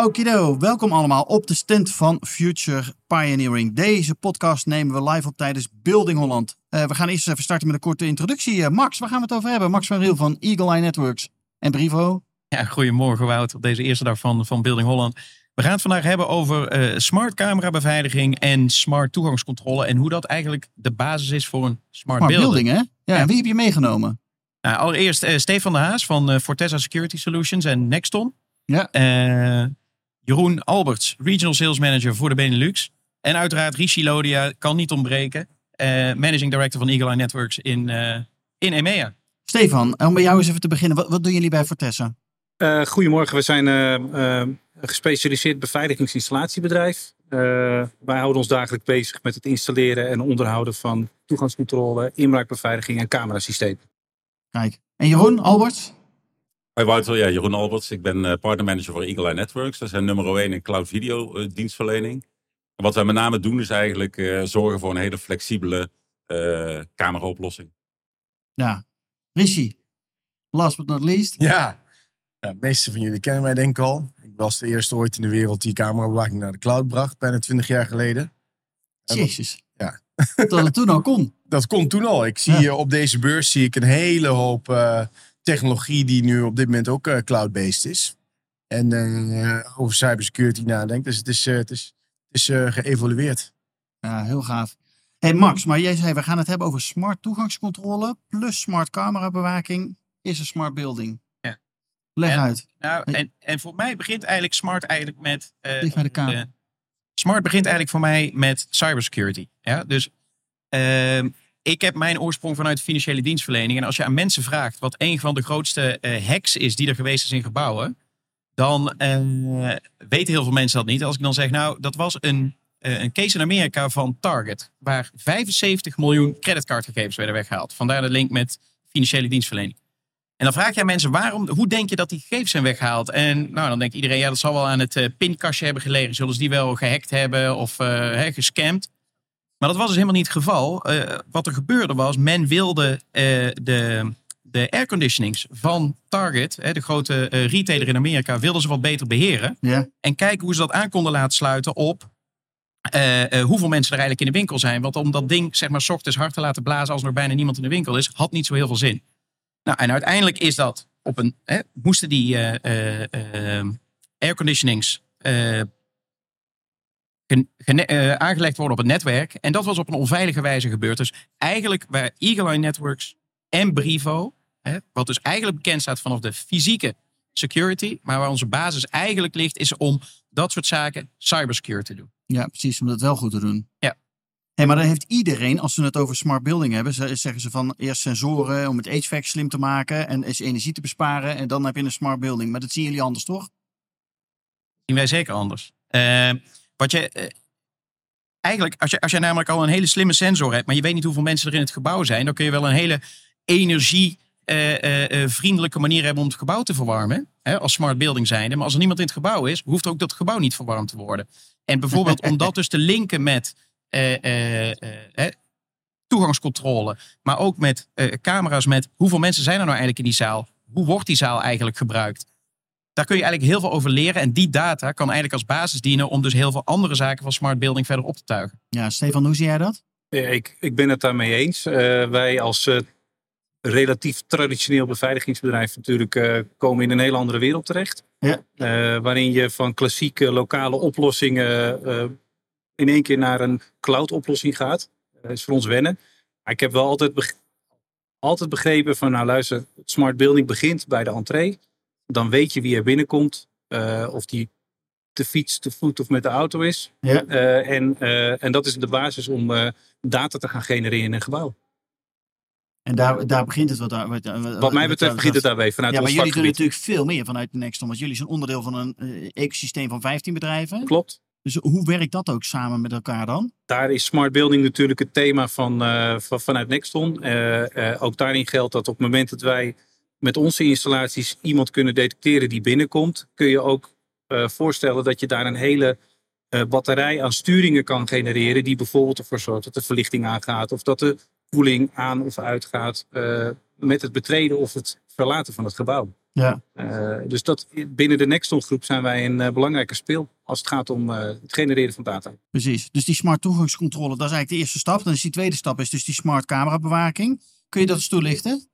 Okido, welkom allemaal op de stand van Future Pioneering. Deze podcast nemen we live op tijdens Building Holland. Uh, we gaan eerst even starten met een korte introductie. Uh, Max, waar gaan we het over hebben? Max van Riel van Eagle Eye Networks en Brivo. Ja, goedemorgen Wout, op deze eerste dag van, van Building Holland. We gaan het vandaag hebben over uh, smart camerabeveiliging en smart toegangscontrole. En hoe dat eigenlijk de basis is voor een smart, smart building. building hè? Ja, en wie heb je meegenomen? Nou, allereerst Stefan de Haas van Fortessa Security Solutions en Nexton. Ja. Jeroen Alberts, Regional Sales Manager voor de Benelux. En uiteraard Rishi Lodia, kan niet ontbreken. Uh, Managing Director van Eagle Eye Networks in, uh, in EMEA. Stefan, om bij jou eens even te beginnen. Wat, wat doen jullie bij Fortessa? Uh, goedemorgen, we zijn een gespecialiseerd beveiligingsinstalatiebedrijf. wij houden ons dagelijks bezig met het installeren en onderhouden van toegangscontrole, inbraakbeveiliging en camerasystemen. Kijk, en Jeroen Alberts? Hoi Wouter, ja, Jeroen Alberts. Ik ben uh, partnermanager voor Eagle Eye Networks. Dat zijn nummer 1 in cloud video uh, dienstverlening. En wat wij met name doen is eigenlijk uh, zorgen voor een hele flexibele cameraoplossing. Ja, Rishi, last but not least. Ja. ja, de meeste van jullie kennen mij denk ik al. Ik was de eerste ooit in de wereld die camerabewaking naar de cloud bracht, bijna 20 jaar geleden. Jezus. Ja. Dat het toen al kon. Dat kon toen al. Ik zie ja. op deze beurs zie ik een hele hoop technologie die nu op dit moment ook uh, cloud-based is. En uh, over cybersecurity nadenkt. Dus het is, uh, het is, het is geëvolueerd. Ja, heel gaaf. Hey Max, maar jij zei we gaan het hebben over smart toegangscontrole plus smart camerabewaking is een smart building. Ja. Leg en, uit. Nou, en, en voor mij begint eigenlijk smart eigenlijk met. Dicht bij de kamer. smart begint eigenlijk voor mij met cybersecurity. Ja, dus ehm, ik heb mijn oorsprong vanuit financiële dienstverlening. En als je aan mensen vraagt wat een van de grootste uh, hacks is die er geweest is in gebouwen, dan uh, weten heel veel mensen dat niet. Als ik dan zeg, nou, dat was een, uh, een case in Amerika van Target, waar 75 miljoen creditcardgegevens werden weggehaald. Vandaar de link met financiële dienstverlening. En dan vraag je aan mensen, waarom, hoe denk je dat die gegevens zijn weggehaald? En nou, dan denkt iedereen, ja, dat zal wel aan het pinkastje hebben gelegen. Zullen ze die wel gehackt hebben of gescamd? Maar dat was dus helemaal niet het geval. Uh, wat er gebeurde was, men wilde uh, de, de airconditionings van Target, hè, de grote uh, retailer in Amerika, wilden ze wat beter beheren. En kijken hoe ze dat aan konden laten sluiten op hoeveel mensen er eigenlijk in de winkel zijn. Want om dat ding, zeg maar, s ochtends hard te laten blazen als er bijna niemand in de winkel is, had niet zo heel veel zin. Nou, en uiteindelijk is dat op een, hè, moesten die airconditionings uh, aangelegd worden op het netwerk. En dat was op een onveilige wijze gebeurd. Dus eigenlijk waar Eagle Eye Networks en Brivo, hè, wat dus eigenlijk bekend staat vanaf de fysieke security, maar waar onze basis eigenlijk ligt, is om dat soort zaken cybersecurity te doen. Ja, precies, om dat wel goed te doen. Ja. Hey, maar dan heeft iedereen, als we het over smart building hebben, zeggen ze van eerst sensoren om het HVAC slim te maken en is energie te besparen en dan heb je een smart building. Maar dat zien jullie anders, toch? Zien wij zeker anders. Uh, wat je. Eh, eigenlijk, als je, als je namelijk al een hele slimme sensor hebt, maar je weet niet hoeveel mensen er in het gebouw zijn, dan kun je wel een hele energievriendelijke uh, manier hebben om het gebouw te verwarmen. Hè, als smart building zijnde. Maar als er niemand in het gebouw is, hoeft ook dat gebouw niet verwarmd te worden. En bijvoorbeeld om dat dus te linken met toegangscontrole, maar ook met camera's met hoeveel mensen zijn er nou eigenlijk in die zaal? Hoe wordt die zaal eigenlijk gebruikt? Daar kun je eigenlijk heel veel over leren. En die data kan eigenlijk als basis dienen om dus heel veel andere zaken van smart building verder op te tuigen. Ja, Stefan, hoe zie jij dat? Ja, ik, ik ben het daarmee eens. Uh, wij als uh, relatief traditioneel beveiligingsbedrijf natuurlijk uh, komen in een hele andere wereld terecht. Ja. waarin je van klassieke lokale oplossingen in één keer naar een cloud oplossing gaat. Dat is voor ons wennen. Maar ik heb wel altijd, beg altijd begrepen van nou luister, smart building begint bij de entree dan weet je wie er binnenkomt. Uh, of die te fiets, te voet of met de auto is. Ja. Uh, en, uh, en dat is de basis om data te gaan genereren in een gebouw. En daar, daar begint het wat. Wat, wat, wat mij betreft begint het daarbij. Vanuit ja, maar jullie doen natuurlijk veel meer vanuit Nexton. Want jullie zijn onderdeel van een ecosysteem van 15 bedrijven. Klopt. Dus hoe werkt dat ook samen met elkaar dan? Daar is smart building natuurlijk het thema van, van vanuit Nexton. Ook daarin geldt dat op het moment dat wij met onze installaties iemand kunnen detecteren die binnenkomt, kun je ook voorstellen dat je daar een hele batterij aan sturingen kan genereren, die bijvoorbeeld ervoor zorgt dat de verlichting aangaat of dat de koeling aan of uitgaat met het betreden of het verlaten van het gebouw. Ja. Dus dat, binnen de Nexton groep zijn wij een belangrijke speel als het gaat om het genereren van data. Precies. Dus die smart toegangscontrole, dat is eigenlijk de eerste stap. Dan is die tweede stap is dus die smart camerabewaking. Kun je dat eens toelichten?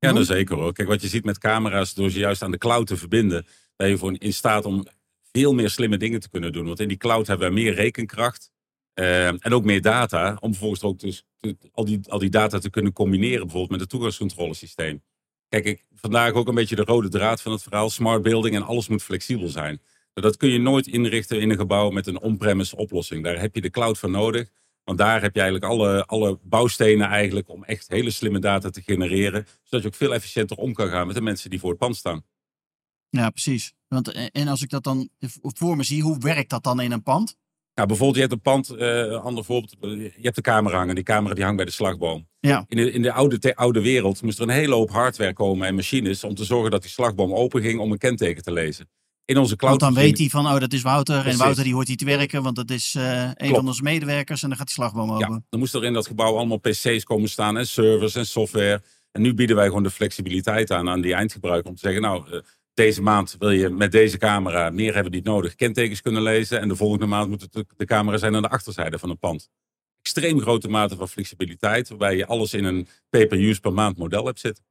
Ja, nou zeker hoor. Kijk, wat je ziet met camera's, door ze juist aan de cloud te verbinden, ben je voor in staat om veel meer slimme dingen te kunnen doen. Want in die cloud hebben we meer rekenkracht en ook meer data, om vervolgens ook dus al, die, al die data te kunnen combineren, bijvoorbeeld met het toegangscontrolesysteem. Kijk, ik, vandaag ook een beetje de rode draad van het verhaal. Smart building en alles moet flexibel zijn. Dat kun je nooit inrichten in een gebouw met een on-premise oplossing. Daar heb je de cloud voor nodig. Want daar heb je eigenlijk alle, alle bouwstenen eigenlijk om echt hele slimme data te genereren. Zodat je ook veel efficiënter om kan gaan met de mensen die voor het pand staan. Ja, precies. Want, eh, en als ik dat dan voor me zie, hoe werkt dat dan in een pand? Nou, bijvoorbeeld, je hebt een pand, uh, ander voorbeeld, je hebt de camera hangen. Die camera die hangt bij de slagboom. Ja. In de, in de oude, oude wereld moest er een hele hoop hardware komen en machines om te zorgen dat die slagboom open ging om een kenteken te lezen. In onze cloud. Want dan weet hij van, oh, dat is Wouter. Precies. En Wouter die hoort hier te werken, want dat is uh, een van onze medewerkers. En dan gaat die slagboom open. Ja, dan moest er in dat gebouw allemaal PC's komen staan en servers en software. En nu bieden wij gewoon de flexibiliteit aan aan die eindgebruiker om te zeggen, nou, uh, deze maand wil je met deze camera, meer hebben die niet nodig, kentekens kunnen lezen. En de volgende maand moet het de camera zijn aan de achterzijde van het pand. Extreem grote mate van flexibiliteit, waarbij je alles in een pay-per-use per maand model hebt zitten.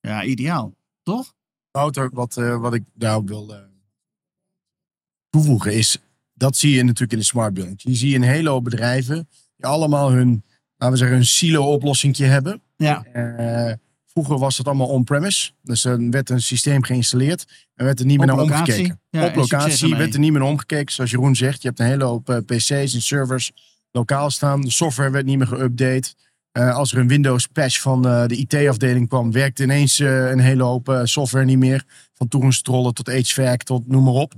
Ja, ideaal. Toch? Wouter, wat, uh, wat ik daarop wil uh, toevoegen is, dat zie je natuurlijk in de smart building. Je ziet een hele hoop bedrijven die allemaal hun, laten we zeggen, hun silo-oplossing hebben. Ja. Uh, Vroeger was het allemaal on-premise. Dus er werd een systeem geïnstalleerd en werd er niet meer naar omgekeken. Ja, Op locatie werd er niet meer naar omgekeken. Zoals Jeroen zegt, je hebt een hele hoop uh, PC's en servers lokaal staan. De software werd niet meer geüpdate. Uh, als er een Windows patch van uh, de IT-afdeling kwam, werkte ineens een hele hoop software niet meer. Van toegangscontrole tot HVAC tot noem maar op.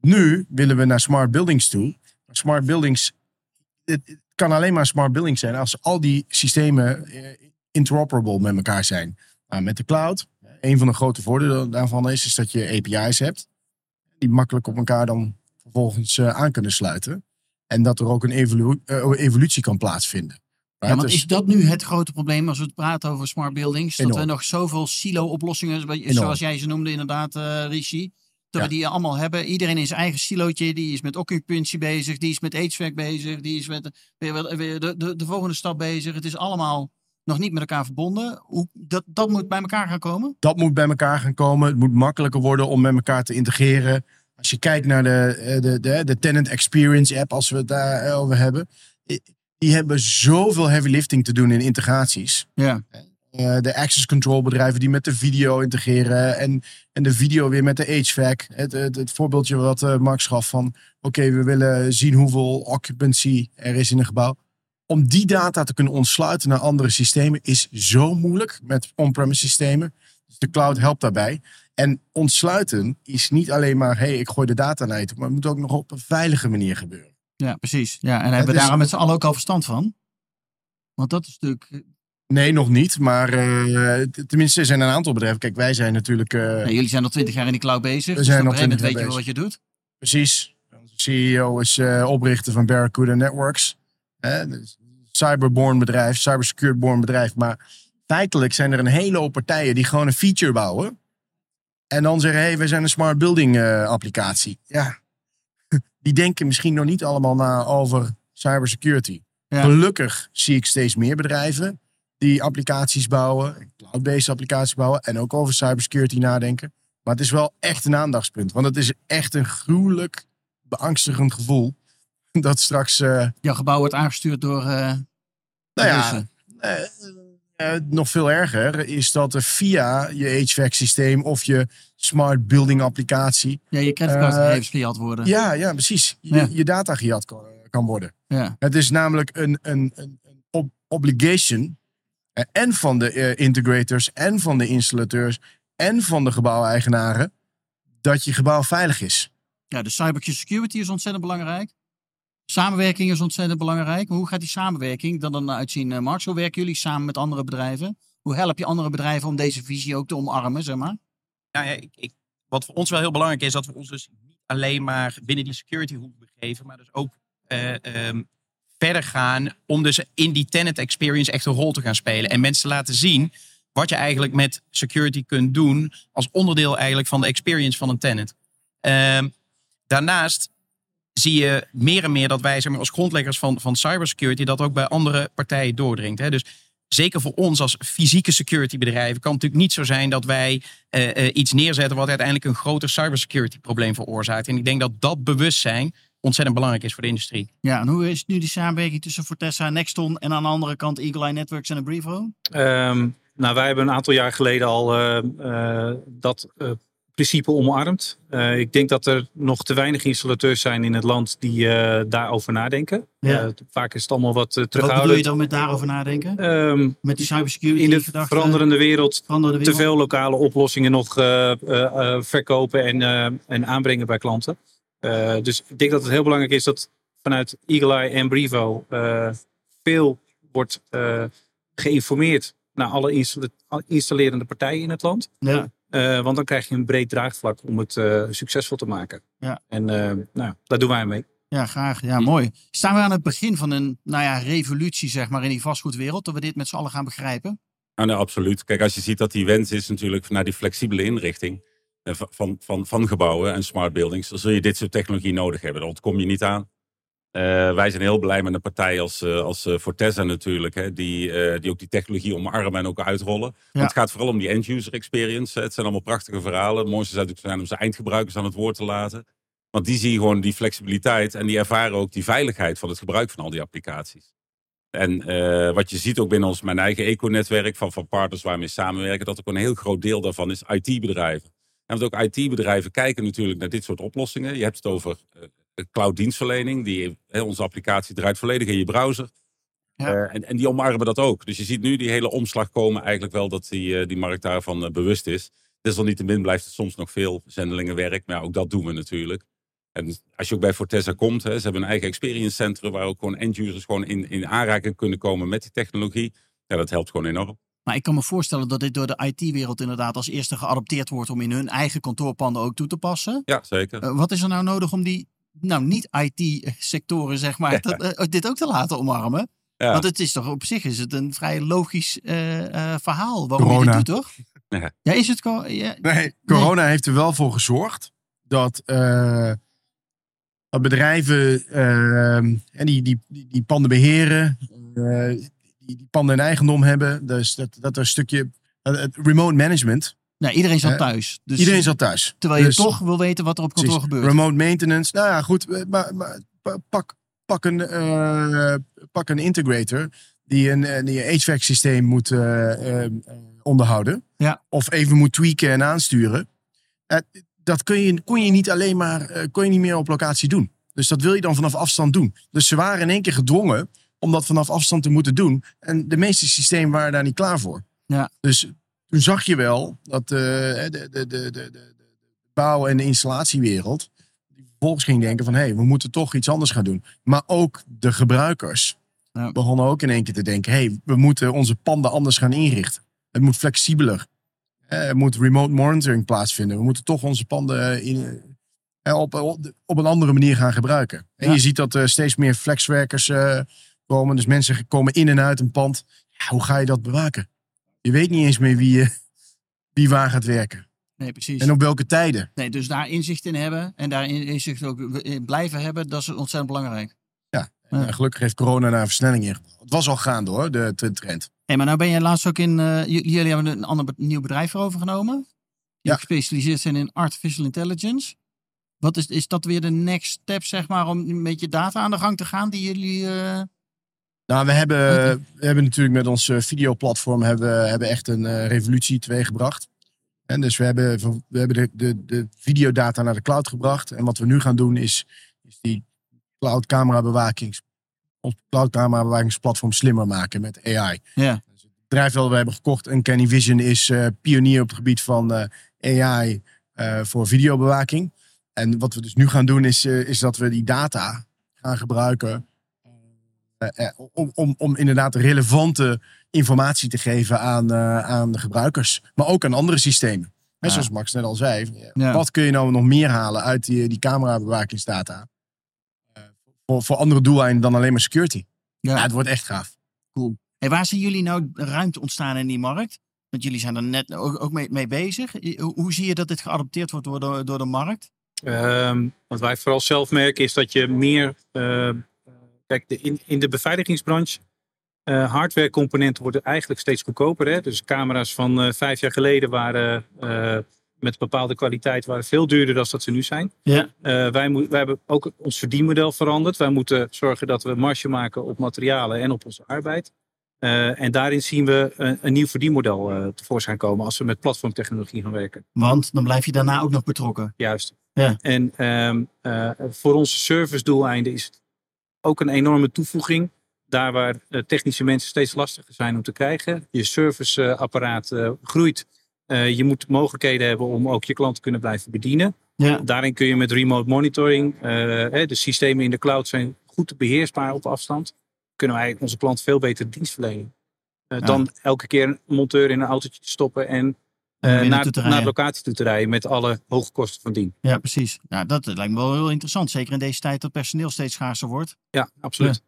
Nou, nu willen we naar smart buildings toe. Smart buildings, het kan alleen maar smart buildings zijn als al die systemen interoperable met elkaar zijn. Maar met de cloud, een van de grote voordelen daarvan is, is dat je API's hebt. Die makkelijk op elkaar dan vervolgens uh, aan kunnen sluiten. En dat er ook een evolu uh, evolutie kan plaatsvinden. Ja, want is dat nu het grote probleem als we het praten over smart buildings? Dat we nog zoveel silo-oplossingen, zoals jij ze noemde inderdaad, uh, Rishi. Dat ja. we die allemaal hebben. Iedereen in zijn eigen silootje. Die is met occupancy bezig. Die is met HVAC bezig. Die is met weer, weer de, de, de volgende stap bezig. Het is allemaal nog niet met elkaar verbonden. Hoe, dat, dat moet bij elkaar gaan komen? Dat moet bij elkaar gaan komen. Het moet makkelijker worden om met elkaar te integreren. Als je kijkt naar de, de, de, de Tenant Experience app, als we het daarover hebben. Die hebben zoveel heavy lifting te doen in integraties. Ja. Uh, de access control bedrijven die met de video integreren. En, en de video weer met de HVAC. Het, het, het voorbeeldje wat uh, Max gaf van... Oké, we willen zien hoeveel occupancy er is in een gebouw om die data te kunnen ontsluiten naar andere systemen is zo moeilijk met on-premise systemen. Dus de cloud helpt daarbij. En ontsluiten is niet alleen maar, hey, ik gooi de data naar je toe, maar het moet ook nog op een veilige manier gebeuren. Ja, precies. Ja, en hebben we daar met z'n allen ook al verstand van? Want dat is natuurlijk. Nee, nog niet. Maar uh, tenminste, er zijn een aantal bedrijven. Kijk, wij zijn natuurlijk. Uh, nee, jullie zijn al twintig jaar in die cloud bezig. We dus zijn op nog een moment weet je wel wat je doet. Precies. Onze CEO is uh, oprichter van Barracuda Networks. Dus cyberborn bedrijf, cybersecured bedrijf. Maar feitelijk zijn er een hele hoop partijen die gewoon een feature bouwen. En dan zeggen, hé, hey, we zijn een smart building applicatie. Ja, die denken misschien nog niet allemaal na over cybersecurity. Ja. Gelukkig zie ik steeds meer bedrijven die applicaties bouwen, cloud-based applicaties bouwen en ook over cybersecurity nadenken. Maar het is wel echt een aandachtspunt, want het is echt een gruwelijk beangstigend gevoel dat straks. Uh, Jouw gebouw wordt aangestuurd door. Uh, nou ja, uh, nog veel erger is dat er via je HVAC-systeem of je smart building applicatie. Ja, je creditcardgegevens gejat worden. Ja, ja precies. Je, ja. je data gejat kan, kan, worden. Ja. Het is namelijk een, een, een, een obligation. En van de integrators, en van de installateurs, en van de gebouweigenaren. dat je gebouw veilig is. Ja, de cybersecurity is ontzettend belangrijk. Samenwerking is ontzettend belangrijk. Hoe gaat die samenwerking dan, dan uitzien, uh, Max? Hoe werken jullie samen met andere bedrijven? Hoe help je andere bedrijven om deze visie ook te omarmen, zeg maar? Nou ja, ik, ik, wat voor ons wel heel belangrijk is, dat we ons dus niet alleen maar binnen die security hoek begeven, maar dus ook uh, um, verder gaan om dus in die tenant experience echt een rol te gaan spelen. En mensen laten zien wat je eigenlijk met security kunt doen als onderdeel eigenlijk van de experience van een tenant. Um, daarnaast zie je meer en meer dat wij zeg maar, als grondleggers van, van cybersecurity dat ook bij andere partijen doordringt. Hè? Dus zeker voor ons als fysieke security bedrijven kan het natuurlijk niet zo zijn dat wij uh, uh, iets neerzetten wat uiteindelijk een groter cybersecurity probleem veroorzaakt. En ik denk dat dat bewustzijn ontzettend belangrijk is voor de industrie. Ja, en hoe is nu die samenwerking tussen Fortessa en Nexton en aan de andere kant Eagle Eye Networks en Abrivo? Um, nou, wij hebben een aantal jaar geleden al uh, dat principe omarmd. Uh, ik denk dat er nog te weinig installateurs zijn in het land die uh, daarover nadenken. Ja. Uh, vaak is het allemaal wat terughoudend. Wat bedoel je dan met daarover nadenken? Um, met die cybersecurity In de gedachte, veranderende wereld, wereld, te veel lokale oplossingen nog verkopen en, en aanbrengen bij klanten. Dus ik denk dat het heel belangrijk is dat vanuit Eagle Eye en Brivo veel wordt geïnformeerd naar alle installerende partijen in het land. Ja. Uh, want dan krijg je een breed draagvlak om het uh, succesvol te maken. Ja. En uh, nou, daar doen wij mee. Ja, graag. Ja, mooi. Staan we aan het begin van een nou ja, revolutie zeg maar, in die vastgoedwereld? Dat we dit met z'n allen gaan begrijpen? Ah, nee, absoluut. Kijk, als je ziet dat die wens is natuurlijk naar die flexibele inrichting van, van, van gebouwen en smart buildings, dan zul je dit soort technologie nodig hebben. Daar ontkom je niet aan. Uh, wij zijn heel blij met een partij als, uh, als uh, Forteza natuurlijk, hè, die, die ook die technologie omarmen en ook uitrollen. Ja. Het gaat vooral om die end-user experience. Het zijn allemaal prachtige verhalen. Het mooiste zou natuurlijk zijn om zijn eindgebruikers aan het woord te laten. Want die zien gewoon die flexibiliteit en die ervaren ook die veiligheid van het gebruik van al die applicaties. En wat je ziet ook binnen ons, mijn eigen econetwerk van, van partners waarmee we samenwerken, dat ook een heel groot deel daarvan is IT-bedrijven. En want ook IT-bedrijven kijken natuurlijk naar dit soort oplossingen. Je hebt het over cloud dienstverlening. Die, onze applicatie draait volledig in je browser. Ja. Uh, en, en, die omarmen dat ook. Dus je ziet nu die hele omslag komen eigenlijk wel dat die, uh, die markt daarvan uh, bewust is. Desalniettemin blijft het soms nog veel zendelingenwerk. Maar ja, ook dat doen we natuurlijk. En als je ook bij Forteza komt, hè, ze hebben een eigen experience centrum waar ook gewoon end-users gewoon in, in aanraking kunnen komen met die technologie. Ja, dat helpt gewoon enorm. Maar ik kan me voorstellen dat dit door de IT-wereld inderdaad als eerste geadopteerd wordt om in hun eigen kantoorpanden ook toe te passen. Ja, zeker. wat is er nou nodig om die nou, niet-IT-sectoren, zeg maar, dat, uh, dit ook te laten omarmen. Ja. Want het is toch op zich is het een vrij logisch uh, uh, verhaal waarom corona. je dit doet, toch? Ja, ja is het... Ja, nee, corona nee. heeft er wel voor gezorgd dat, dat bedrijven en die, die, die panden beheren, die panden in eigendom hebben, dus dat, dat een stukje remote management nou, iedereen zat thuis. Dus, iedereen zat thuis. Terwijl je dus, toch wil weten wat er op kantoor precies. gebeurt. Remote maintenance. Nou ja, goed. Maar, maar pak, pak, een, uh, pak een integrator die een, die een HVAC-systeem moet uh, uh, onderhouden. Ja. Of even moet tweaken en aansturen. dat kun je, kon je niet alleen maar kon je niet meer op locatie doen. Dus dat wil je dan vanaf afstand doen. Dus ze waren in één keer gedwongen om dat vanaf afstand te moeten doen. En de meeste systemen waren daar niet klaar voor. Ja. Dus toen zag je wel dat uh, de, de, de, de, de bouw- en de installatiewereld vervolgens ging denken van hé, hey, we moeten toch iets anders gaan doen. Maar ook de gebruikers ja. begonnen ook in één keer te denken hé, hey, we moeten onze panden anders gaan inrichten. Het moet flexibeler. Er moet remote monitoring plaatsvinden. We moeten toch onze panden in, op, op, op een andere manier gaan gebruiken. En ja. je ziet dat er steeds meer flexwerkers uh, komen. Dus mensen komen in en uit een pand. Ja, hoe ga je dat bewaken? Je weet niet eens meer wie, wie waar gaat werken. Nee, precies. En op welke tijden. Nee, dus daar inzicht in hebben en daar inzicht ook in blijven hebben, dat is ontzettend belangrijk. Ja, ja. gelukkig heeft corona daar een versnelling in Het was al gaande hoor, de, de trend. Hey, maar nou ben je laatst ook in, uh, jullie hebben een ander nieuw bedrijf overgenomen. Die ja. gespecialiseerd zijn in artificial intelligence. Wat is, is dat weer de next step, zeg maar, om met je data aan de gang te gaan die jullie... Uh... Nou, we hebben, we hebben natuurlijk met ons videoplatform hebben, hebben echt een uh, revolutie teweeggebracht. En dus we hebben, we hebben de, de, de videodata naar de cloud gebracht. En wat we nu gaan doen is, is die cloud camera bewakings, ons cloud camera bewakingsplatform slimmer maken met AI. Ja. Dus het bedrijf dat we hebben gekocht, Uncanny Vision, is uh, pionier op het gebied van uh, AI voor videobewaking. En wat we dus nu gaan doen is, eh, is dat we die data gaan gebruiken eh, eh, om, om, om inderdaad relevante informatie te geven aan, eh, aan de gebruikers. Maar ook aan andere systemen. En Ja. zoals Max net al zei, Ja. wat kun je nou nog meer halen uit die, die camerabewakingsdata? Eh, voor, voor andere doeleinden dan alleen maar security. Ja, Ja, het wordt echt gaaf. En waar zien jullie nou ruimte ontstaan in die markt? Want jullie zijn er net ook, ook mee, mee bezig. Hoe, zie je dat dit geadopteerd wordt door de, door de markt? Ehm, wat wij vooral zelf merken is dat je meer. eh, kijk, de, in, in de beveiligingsbranche. eh hardwarecomponenten worden eigenlijk steeds goedkoper. Hè? Dus camera's van eh, vijf jaar geleden waren. eh, met bepaalde kwaliteit waren veel duurder dan dat ze nu zijn. Ja. Wij, moet, wij hebben ook ons verdienmodel veranderd. Wij moeten zorgen dat we marge maken op materialen en op onze arbeid. En daarin zien we een, een nieuw verdienmodel tevoorschijn komen als we met platformtechnologie gaan werken. Want dan blijf je daarna ook nog betrokken. Juist. Ja. En ehm, eh, voor onze service doeleinden is het ook een enorme toevoeging. Daar waar eh, technische mensen steeds lastiger zijn om te krijgen. Je serviceapparaat eh, groeit. Eh, je moet mogelijkheden hebben om ook je klant te kunnen blijven bedienen. Ja. Daarin kun je met remote monitoring, hè, de systemen in de cloud zijn goed beheersbaar op afstand. Kunnen wij onze klant veel beter dienst verlenen. Dan elke keer een monteur in een autootje te stoppen en Eh, naar, naar locatie toe te rijden met alle hoge kosten van dien. Ja, precies. Ja, dat lijkt me wel heel interessant. Zeker in deze tijd dat personeel steeds schaarser wordt. Ja, absoluut.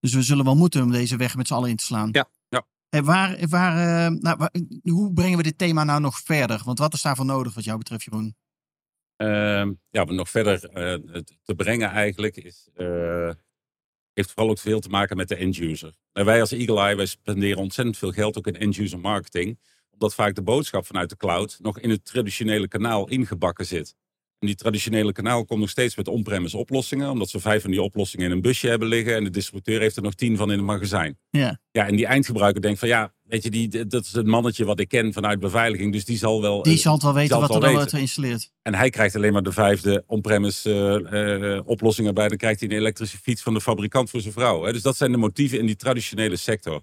Dus we zullen wel moeten om deze weg met z'n allen in te slaan. Ja. Ja. En waar, waar, eh, nou, waar- hoe brengen we dit thema nou nog verder? Want wat is daarvoor nodig wat jou betreft, Jeroen? Ehm, ja, wat nog verder eh, te brengen eigenlijk is, eh, heeft vooral ook veel te maken met de end-user. En wij als Eagle Eye, wij spenderen ontzettend veel geld ook in end-user marketing. Omdat vaak de boodschap vanuit de cloud nog in het traditionele kanaal ingebakken zit. En die traditionele kanaal komt nog steeds met on-premise oplossingen. Omdat ze vijf van die oplossingen in een busje hebben liggen. En de distributeur heeft er nog tien van in het magazijn. Ja. Ja, en die eindgebruiker denkt van ja, weet je, die, dat is het mannetje wat ik ken vanuit beveiliging. Dus die zal wel... Die zal het wel weten zal wat er dan wordt geïnstalleerd. en hij krijgt alleen maar de vijfde on-premise oplossing erbij. Dan krijgt hij een elektrische fiets van de fabrikant voor zijn vrouw. Hè. Dus dat zijn de motieven in die traditionele sector.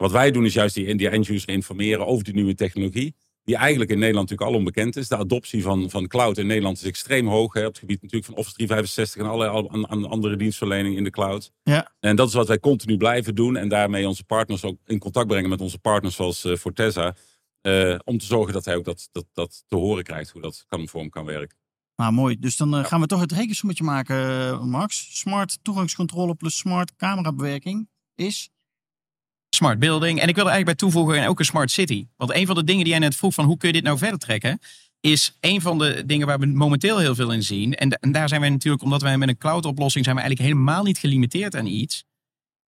Wat wij doen is juist die, die end-user informeren over die nieuwe technologie. Die eigenlijk in Nederland natuurlijk al onbekend is. De adoptie van, van cloud in Nederland is extreem hoog. Hè, op het gebied natuurlijk van Office 365 en allerlei an- an- andere dienstverlening in de cloud. Ja. En dat is wat wij continu blijven doen. En daarmee onze partners ook in contact brengen met onze partners zoals Forteza. eh, om te zorgen dat hij ook dat, dat, dat te horen krijgt. Hoe dat kan voor hem kan werken. Nou, mooi. Dus dan eh, gaan we toch het rekensommetje maken, Max. Smart toegangscontrole plus smart camerabewerking is... Smart building. En ik wil er eigenlijk bij toevoegen en ook een smart city. Want een van de dingen die jij net vroeg van hoe kun je dit nou verder trekken, is een van de dingen waar we momenteel heel veel in zien. En, da- en daar zijn wij natuurlijk, omdat wij met een cloud oplossing zijn we eigenlijk helemaal niet gelimiteerd aan iets.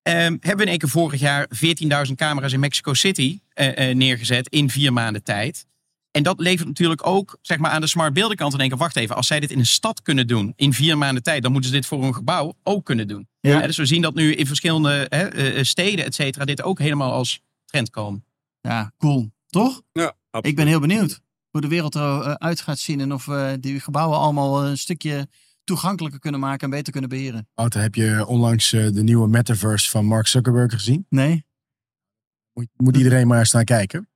Ehm, hebben we in één keer vorig jaar 14.000 camera's in Mexico City eh, eh, neergezet in vier maanden tijd. En dat levert natuurlijk ook zeg maar, aan de smart building kant te denken, wacht even, als zij dit in een stad kunnen doen in vier maanden tijd, dan moeten ze dit voor een gebouw ook kunnen doen. Ja. Dus we zien dat nu in verschillende hè, eh, eh, steden, et cetera, dit ook helemaal als trend komen. Ja, cool. Toch? Ja, Ik ben heel benieuwd hoe de wereld eruit gaat zien. En of we die gebouwen allemaal een stukje toegankelijker kunnen maken en beter kunnen beheren. Wouter, heb je onlangs eh, de nieuwe metaverse van Mark Zuckerberg gezien? Nee? Moet, moet iedereen maar eens naar kijken.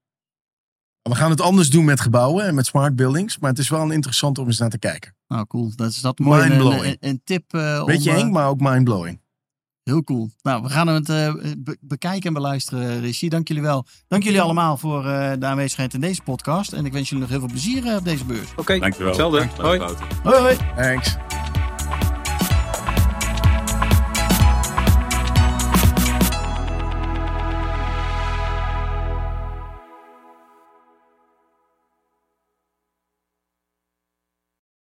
We gaan het anders doen met gebouwen en met smart buildings. Maar het is wel een interessant om eens naar te kijken. Nou, cool. Dat is dat mooi. Een, Mindblowing. een, een tip eh, Beetje om... eh, eng, maar ook mindblowing. Heel cool. Nou, we gaan het eh, be- bekijken en beluisteren, Rishi. Dank jullie wel. Dank jullie allemaal voor eh, de aanwezigheid in deze podcast. En ik wens jullie nog heel veel plezier op deze beurs. Oké, Dankjewel. hetzelfde. Dankjewel, Hoi. Hoi hoi. Thanks.